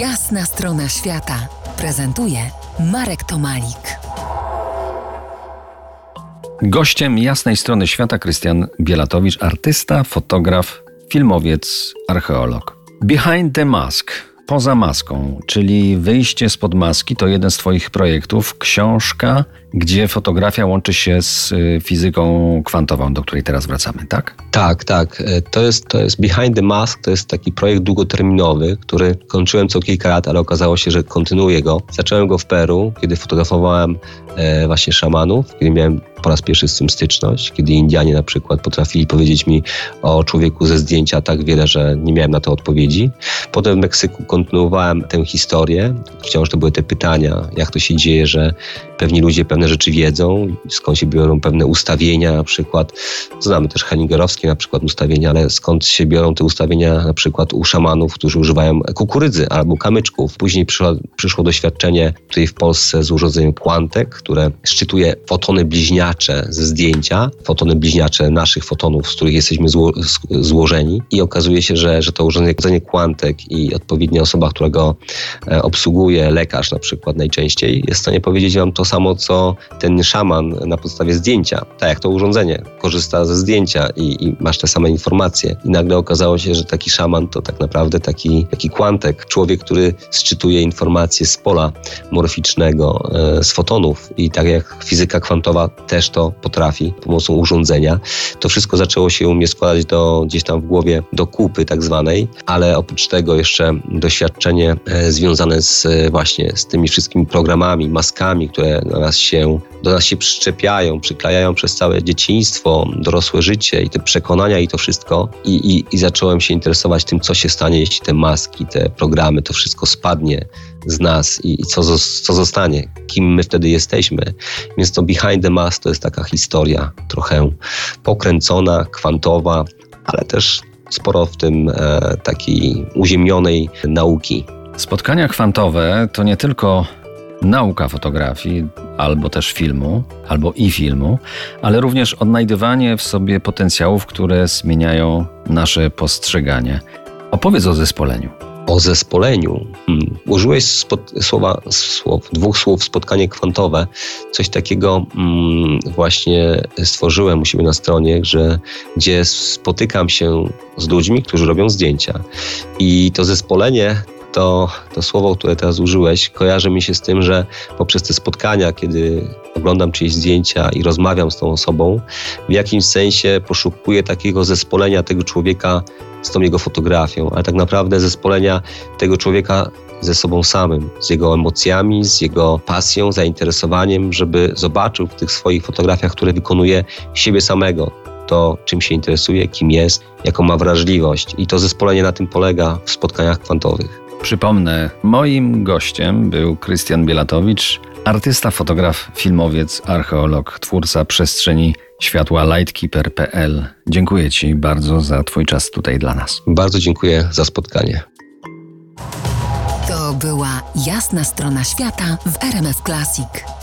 Jasna strona świata prezentuje Marek Tomalik. Gościem jasnej strony świata Krystian Bielatowicz, artysta, fotograf, filmowiec, archeolog. Behind the Mask, poza maską, czyli wyjście spod maski, to jeden z Twoich projektów, książka, gdzie fotografia łączy się z y, fizyką kwantową, do której teraz wracamy, tak? Tak, tak. E, to jest, to jest Behind the Mask, to jest taki projekt długoterminowy, który kończyłem co kilka lat, ale okazało się, że kontynuuję go. Zacząłem go w Peru, kiedy fotografowałem e, właśnie szamanów, kiedy miałem po raz pierwszy z tym styczność, kiedy Indianie na przykład potrafili powiedzieć mi o człowieku ze zdjęcia tak wiele, że nie miałem na to odpowiedzi. Potem w Meksyku kontynuowałem tę historię. Wciąż to były te pytania, jak to się dzieje, że pewni ludzie pewne rzeczy wiedzą, skąd się biorą pewne ustawienia na przykład. Znamy też Hellingerowskie na przykład ustawienia, ale skąd się biorą te ustawienia na przykład u szamanów, którzy używają kukurydzy albo kamyczków. Później przyszło, przyszło doświadczenie tutaj w Polsce z urządzeniem Quantek, które szczytuje fotony bliźniacze ze zdjęcia, fotony bliźniacze naszych fotonów, z których jesteśmy zło, złożeni i okazuje się, że, że to urządzenie Quantek i odpowiednia osoba, która go e, obsługuje, lekarz na przykład najczęściej, jest w stanie powiedzieć wam to samo, co ten szaman na podstawie zdjęcia. Tak jak to urządzenie korzysta ze zdjęcia i, i masz te same informacje. I nagle okazało się, że taki szaman to tak naprawdę taki, taki kwantek, człowiek, który sczytuje informacje z pola morficznego, e, z fotonów. I tak jak fizyka kwantowa też to potrafi pomocą urządzenia. To wszystko zaczęło się u mnie składać do, gdzieś tam w głowie do kupy tak zwanej, ale oprócz tego jeszcze doświadczenie e, związane z właśnie z tymi wszystkimi programami, maskami, które na nas się, do nas się przyczepiają, przyklejają przez całe dzieciństwo, dorosłe życie i te przekonania i to wszystko. I, i, i zacząłem się interesować tym, co się stanie, jeśli te maski, te programy, to wszystko spadnie z nas i, i co, co zostanie, kim my wtedy jesteśmy. Więc to Behind the Mask to jest taka historia trochę pokręcona, kwantowa, ale też sporo w tym e, takiej uziemnionej nauki. Spotkania kwantowe to nie tylko nauka fotografii, albo też filmu, albo i filmu, ale również odnajdywanie w sobie potencjałów, które zmieniają nasze postrzeganie. Opowiedz o zespoleniu. O zespoleniu. Hmm. Użyłeś spod, słowa, słow, dwóch słów spotkanie kwantowe. Coś takiego hmm, właśnie stworzyłem u siebie na stronie, że, gdzie spotykam się z ludźmi, którzy robią zdjęcia. I to zespolenie to, to słowo, które teraz użyłeś, kojarzy mi się z tym, że poprzez te spotkania, kiedy oglądam czyjeś zdjęcia i rozmawiam z tą osobą, w jakimś sensie poszukuję takiego zespolenia tego człowieka z tą jego fotografią, ale tak naprawdę zespolenia tego człowieka ze sobą samym, z jego emocjami, z jego pasją, zainteresowaniem, żeby zobaczył w tych swoich fotografiach, które wykonuje siebie samego, to, czym się interesuje, kim jest, jaką ma wrażliwość. I to zespolenie na tym polega w spotkaniach kwantowych. Przypomnę, moim gościem był Krystian Bielatowicz, artysta, fotograf, filmowiec, archeolog, twórca przestrzeni światła lightkeeper.pl. Dziękuję Ci bardzo za Twój czas tutaj dla nas. Bardzo dziękuję za spotkanie. To była jasna strona świata w RMF Classic.